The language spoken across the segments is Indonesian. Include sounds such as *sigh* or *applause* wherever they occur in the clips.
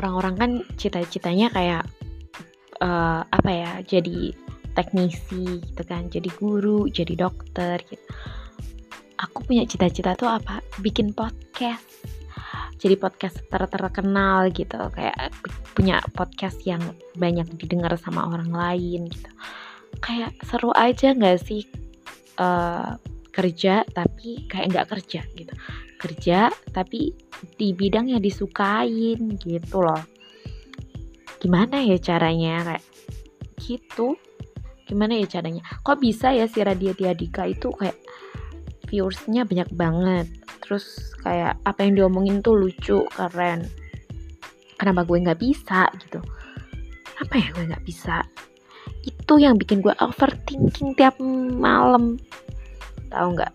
orang-orang kan cita-citanya kayak uh, apa ya jadi teknisi gitu kan jadi guru jadi dokter gitu. Aku punya cita-cita tuh apa? Bikin podcast. Jadi podcast ter terkenal gitu. Kayak punya podcast yang banyak didengar sama orang lain gitu. Kayak seru aja nggak sih uh, kerja tapi kayak nggak kerja gitu. Kerja tapi di bidang yang disukain gitu loh. Gimana ya caranya kayak gitu. Gimana ya caranya? Kok bisa ya si Raditya Dika itu kayak viewersnya banyak banget? Terus kayak apa yang diomongin tuh lucu keren. Kenapa gue nggak bisa gitu? Apa ya gue nggak bisa? Itu yang bikin gue overthinking tiap malam. Tahu nggak?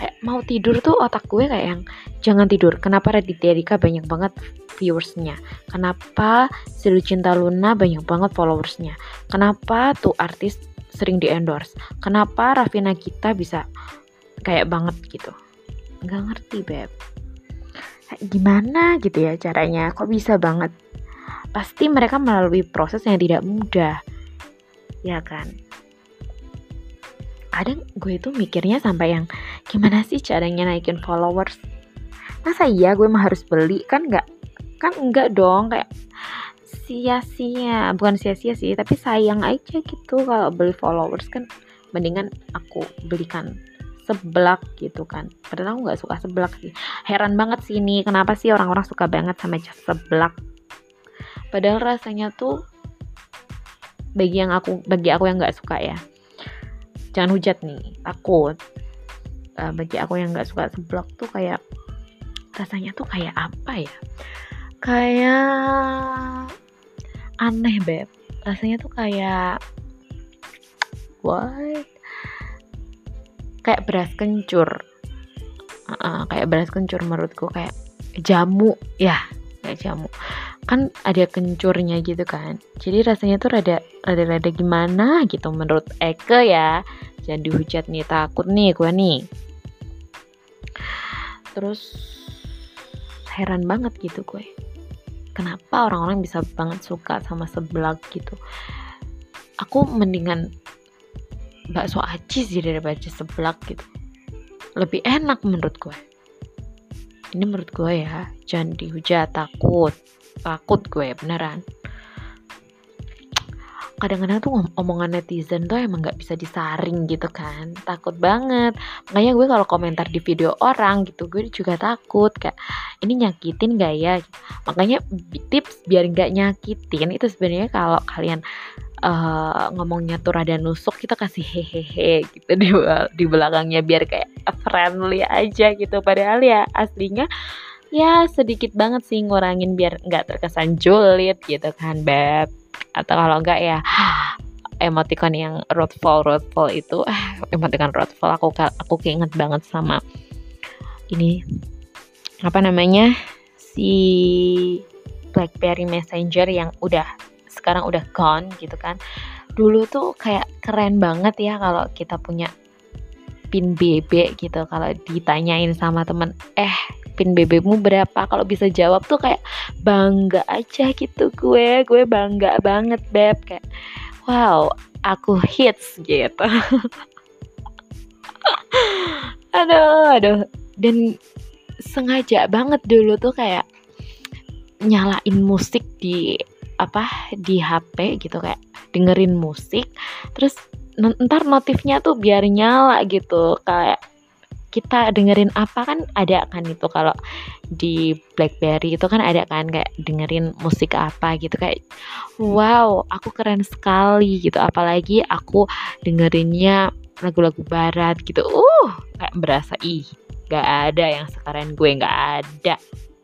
Kayak mau tidur tuh otak gue kayak yang jangan tidur. Kenapa Raditya banyak banget viewersnya? Kenapa si Lucinta Luna banyak banget followersnya? Kenapa tuh artis sering di endorse kenapa Raffi Nagita bisa kayak banget gitu? Nggak ngerti beb. Gimana gitu ya caranya? Kok bisa banget? Pasti mereka melalui proses yang tidak mudah. Ya kan? Kadang gue itu mikirnya sampai yang gimana sih caranya naikin followers masa iya gue mah harus beli? Kan nggak kan enggak dong kayak sia-sia. Bukan sia-sia sih tapi sayang aja gitu kalau beli followers kan. Mendingan aku belikan seblak gitu kan. Padahal aku nggak suka seblak sih. Heran banget sih ini kenapa sih orang-orang suka banget sama seblak? Padahal rasanya tuh bagi yang aku bagi aku yang nggak suka ya. Jangan hujat nih takut. Uh, bagi aku yang nggak suka seblak tuh kayak rasanya tuh kayak apa ya? Kayak aneh beb. Rasanya tuh kayak what? Kayak beras kencur. Uh, kayak beras kencur menurutku kayak jamu. Ya kayak jamu. Kan ada kencurnya gitu kan. Jadi rasanya tuh rada rada rada gimana gitu menurut Eke ya. Jangan dihujat nih takut nih gue nih. Terus heran banget gitu gue. Kenapa orang-orang bisa banget suka sama seblak gitu? Aku mendingan bakso aci sih daripada seblak gitu. Lebih enak menurut gue. Ini menurut gue ya jangan dihujat takut. Takut gue beneran kadang-kadang tuh omongan netizen tuh emang nggak bisa disaring gitu kan. Takut banget. Makanya gue kalau komentar di video orang gitu gue juga takut. Kayak ini nyakitin gak ya? Makanya tips biar nggak nyakitin itu sebenarnya kalau kalian uh, ngomongnya tuh rada nusuk kita kasih hehehe gitu di di belakangnya biar kayak friendly aja gitu. Padahal ya aslinya ya sedikit banget sih ngurangin biar nggak terkesan julid gitu kan beb atau kalau enggak ya emoticon yang roadfall roadfall itu *sighs* emoticon roadfall aku aku keinget banget sama ini apa namanya si BlackBerry Messenger yang udah sekarang udah gone gitu kan. Dulu tuh kayak keren banget ya kalau kita punya pin BB gitu kalau ditanyain sama temen eh pin BB-mu berapa. Kalau bisa jawab tuh kayak bangga aja gitu gue gue bangga banget beb. Kayak wow aku hits gitu. *laughs* Aduh aduh. Dan sengaja banget dulu tuh kayak nyalain musik di apa di HP gitu kayak dengerin musik. Terus ntar notifnya tuh biar nyala gitu kayak kita dengerin apa kan ada kan itu kalau di BlackBerry itu kan ada kan kayak dengerin musik apa gitu kayak wow aku keren sekali gitu. Apalagi aku dengerinnya lagu-lagu barat gitu. Uh kayak berasa ih gak ada yang sekeren gue gak ada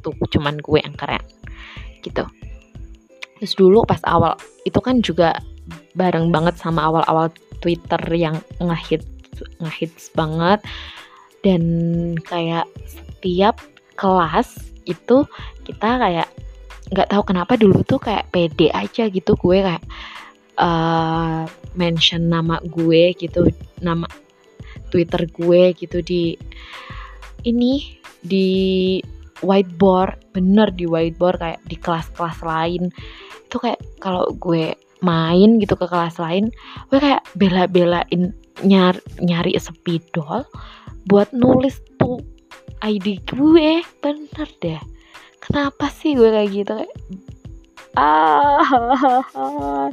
tuh cuman gue yang keren gitu. Terus dulu pas awal itu kan juga bareng banget sama awal-awal Twitter yang ngehit ngehits banget dan kayak setiap kelas itu kita kayak nggak tahu kenapa dulu tuh kayak pede aja gitu. Gue kayak uh, mention nama gue gitu nama Twitter gue gitu di ini di whiteboard. Bener di whiteboard kayak di kelas-kelas lain. Itu kayak kalau gue main gitu ke kelas lain gue kayak bela-belain nyari, nyari spidol buat nulis tuh ID gue. Bener deh. Kenapa sih gue kayak gitu? Kayak ah *laughs*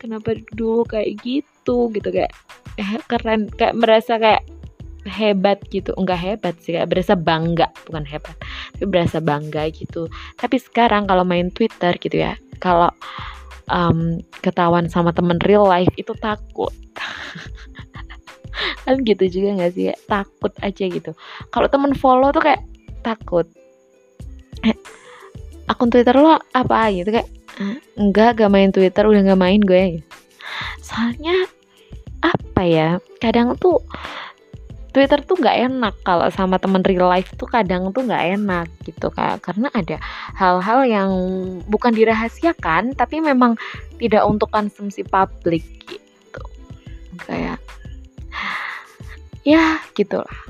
kenapa dulu kayak gitu? Gitu kayak eh, keren. Kayak merasa kayak hebat gitu. Enggak hebat sih kayak berasa bangga. Bukan hebat tapi berasa bangga gitu. Tapi sekarang kalau main Twitter gitu ya kalau um, ketahuan sama temen real life itu takut. *laughs* Kan gitu juga nggak sih? Ya? takut aja gitu. Kalau temen follow tuh kayak takut. Eh, akun Twitter lo apa gitu? Kayak eh, enggak gak main Twitter udah gak main gue. Soalnya apa ya? Kadang tuh Twitter tuh nggak enak kalau sama temen real life tuh kadang tuh nggak enak gitu kak. Karena ada hal-hal yang bukan dirahasiakan tapi memang tidak untuk konsumsi publik gitu. Kayak ya gitulah.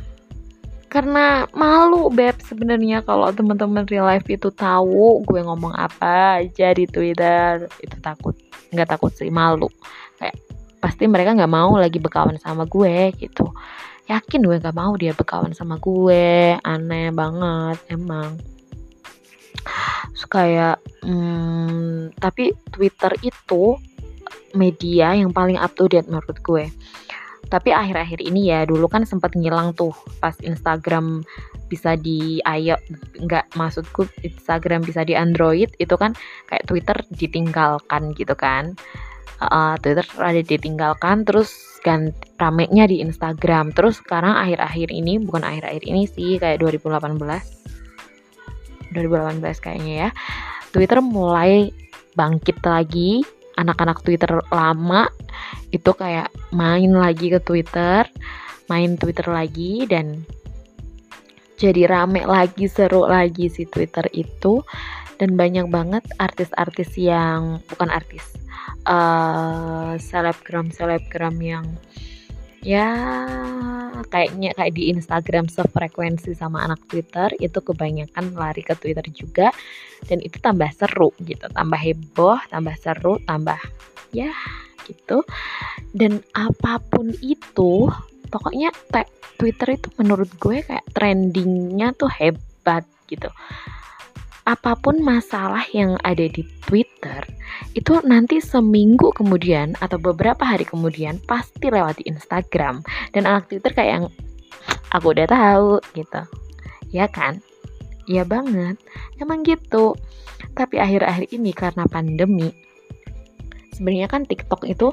Karena malu beb sebenarnya kalau teman-teman real life itu tahu gue ngomong apa aja di Twitter. Itu takut nggak takut sih malu. Kayak pasti mereka nggak mau lagi berkawan sama gue gitu yakin gue gak mau dia berkawan sama gue. Aneh banget emang. Terus kayak hmm, tapi Twitter itu media yang paling up to date menurut gue. Tapi akhir-akhir ini ya dulu kan sempat ngilang tuh pas Instagram bisa di iOS nggak maksudku Instagram bisa di Android itu kan kayak Twitter ditinggalkan gitu kan. Uh, Twitter ada ditinggalkan terus ganti ramenya di Instagram. Terus sekarang akhir-akhir ini bukan akhir-akhir ini sih kayak 2018 2018 kayaknya ya. Twitter mulai bangkit lagi. Anak-anak Twitter lama itu kayak main lagi ke Twitter main Twitter lagi dan jadi rame lagi seru lagi si Twitter itu. Dan banyak banget artis-artis yang bukan artis uh, selebgram selebgram yang ya kayaknya kayak di Instagram sefrekuensi sama anak Twitter itu kebanyakan lari ke Twitter juga. Dan itu tambah seru gitu tambah heboh tambah seru tambah ya gitu. Dan apa pun itu pokoknya Twitter itu menurut gue kayak trendingnya tuh hebat gitu. Apa pun masalah yang ada di Twitter itu nanti seminggu kemudian atau beberapa hari kemudian pasti lewat di Instagram. Dan anak Twitter kayak yang aku udah tahu gitu. Ya kan? Ya banget. Emang gitu. Tapi akhir-akhir ini karena pandemi sebenarnya kan TikTok itu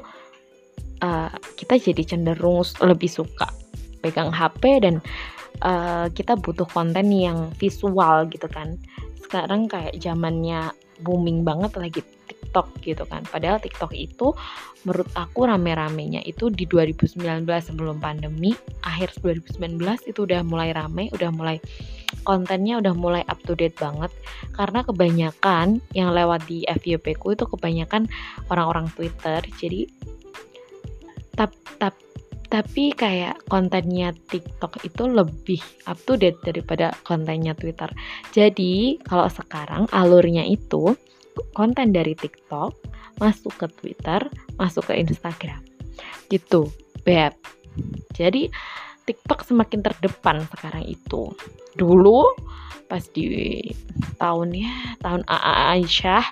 uh, kita jadi cenderung lebih suka pegang HP dan uh, kita butuh konten yang visual gitu kan sekarang kayak zamannya booming banget lagi TikTok gitu kan. Padahal TikTok itu menurut aku rame-ramenya itu di 2019 sebelum pandemi, akhir 2019 itu udah mulai rame, udah mulai kontennya udah mulai up to date banget karena kebanyakan yang lewat di FYP ku itu kebanyakan orang-orang Twitter. Jadi tap tap tapi kayak kontennya TikTok itu lebih up to date daripada kontennya Twitter. Jadi, kalau sekarang alurnya itu konten dari TikTok masuk ke Twitter, masuk ke Instagram. Gitu, Beb. Jadi, TikTok semakin terdepan sekarang itu. Dulu pas di tahun ya, tahun AA Aisyah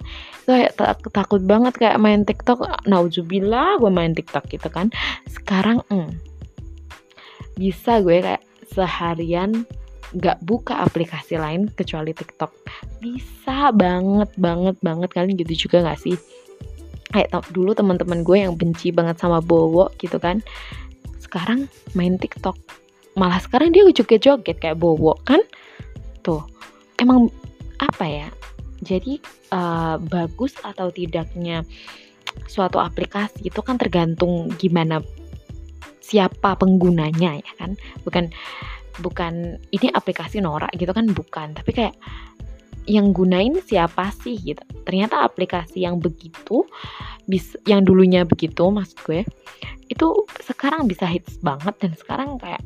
itu kayak takut banget kayak main TikTok nauzubillah gue main TikTok gitu kan. Sekarang mm, bisa gue kayak seharian gak buka aplikasi lain kecuali TikTok. Bisa banget banget banget. Kalian gitu juga gak sih? Kayak dulu teman-teman gue yang benci banget sama Bowo gitu kan sekarang main TikTok malah sekarang dia joget-joget kayak Bowo kan? Tuh emang apa ya? Jadi uh, bagus atau tidaknya suatu aplikasi itu kan tergantung gimana siapa penggunanya ya kan? Bukan bukan ini aplikasi norak gitu kan bukan. Tapi kayak yang gunain siapa sih gitu ternyata aplikasi yang begitu bis yang dulunya begitu maksud gue itu sekarang bisa hits banget dan sekarang kayak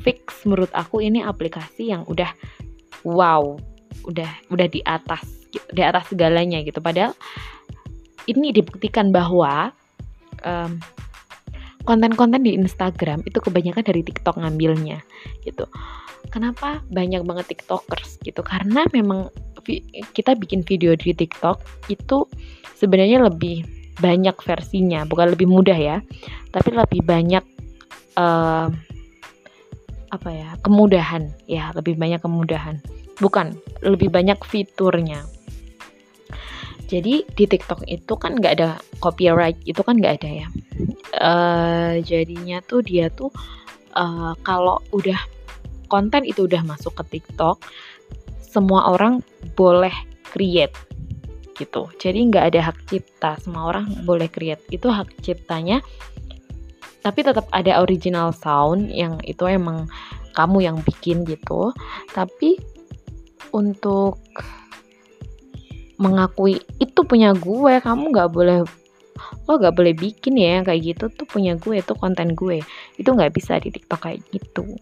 fix menurut aku ini aplikasi yang udah wow udah udah di atas di atas segalanya gitu padahal ini dibuktikan bahwa um, konten-konten di Instagram itu kebanyakan dari TikTok ngambilnya gitu. Kenapa banyak banget TikTokers gitu? Karena memang kita bikin video di TikTok itu sebenarnya lebih banyak versinya, bukan lebih mudah ya, tapi lebih banyak uh, apa ya kemudahan ya lebih banyak kemudahan. Bukan lebih banyak fiturnya. Jadi di TikTok itu kan nggak ada copyright itu kan nggak ada ya. Uh, jadinya tuh dia tuh uh, kalau udah konten itu udah masuk ke TikTok semua orang boleh create gitu. Jadi nggak ada hak cipta semua orang boleh create. Itu hak ciptanya tapi tetap ada original sound yang itu emang kamu yang bikin gitu. Tapi untuk mengakui itu punya gue kamu nggak boleh lo nggak boleh bikin ya kayak gitu tuh punya gue itu konten gue. Itu nggak bisa di TikTok kayak gitu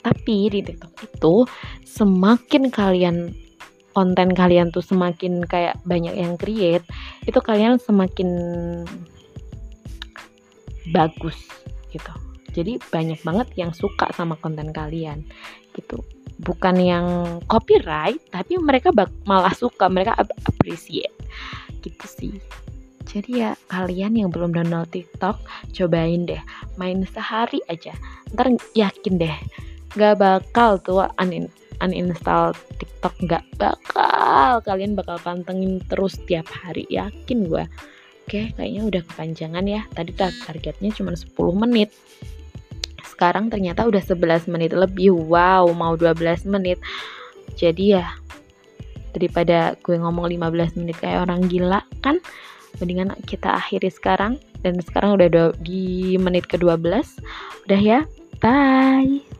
tapi di TikTok itu semakin kalian konten kalian tuh semakin kayak banyak yang create itu kalian semakin bagus gitu. Jadi banyak banget yang suka sama konten kalian gitu. Bukan yang copyright tapi mereka malah suka mereka appreciate gitu sih. Jadi ya kalian yang belum download TikTok cobain deh. Main sehari aja. Ntar yakin deh gak bakal tuh unin uninstall TikTok. Gak bakal. Kalian bakal pantengin terus tiap hari yakin gue oke kayaknya udah kepanjangan ya. Tadi targetnya cuma 10 menit. Sekarang ternyata udah 11 menit lebih. Wow mau 12 menit. Jadi ya daripada gue ngomong 15 menit kayak orang gila kan? Mendingan kita akhiri sekarang. Dan sekarang udah di menit ke-12 udah ya bye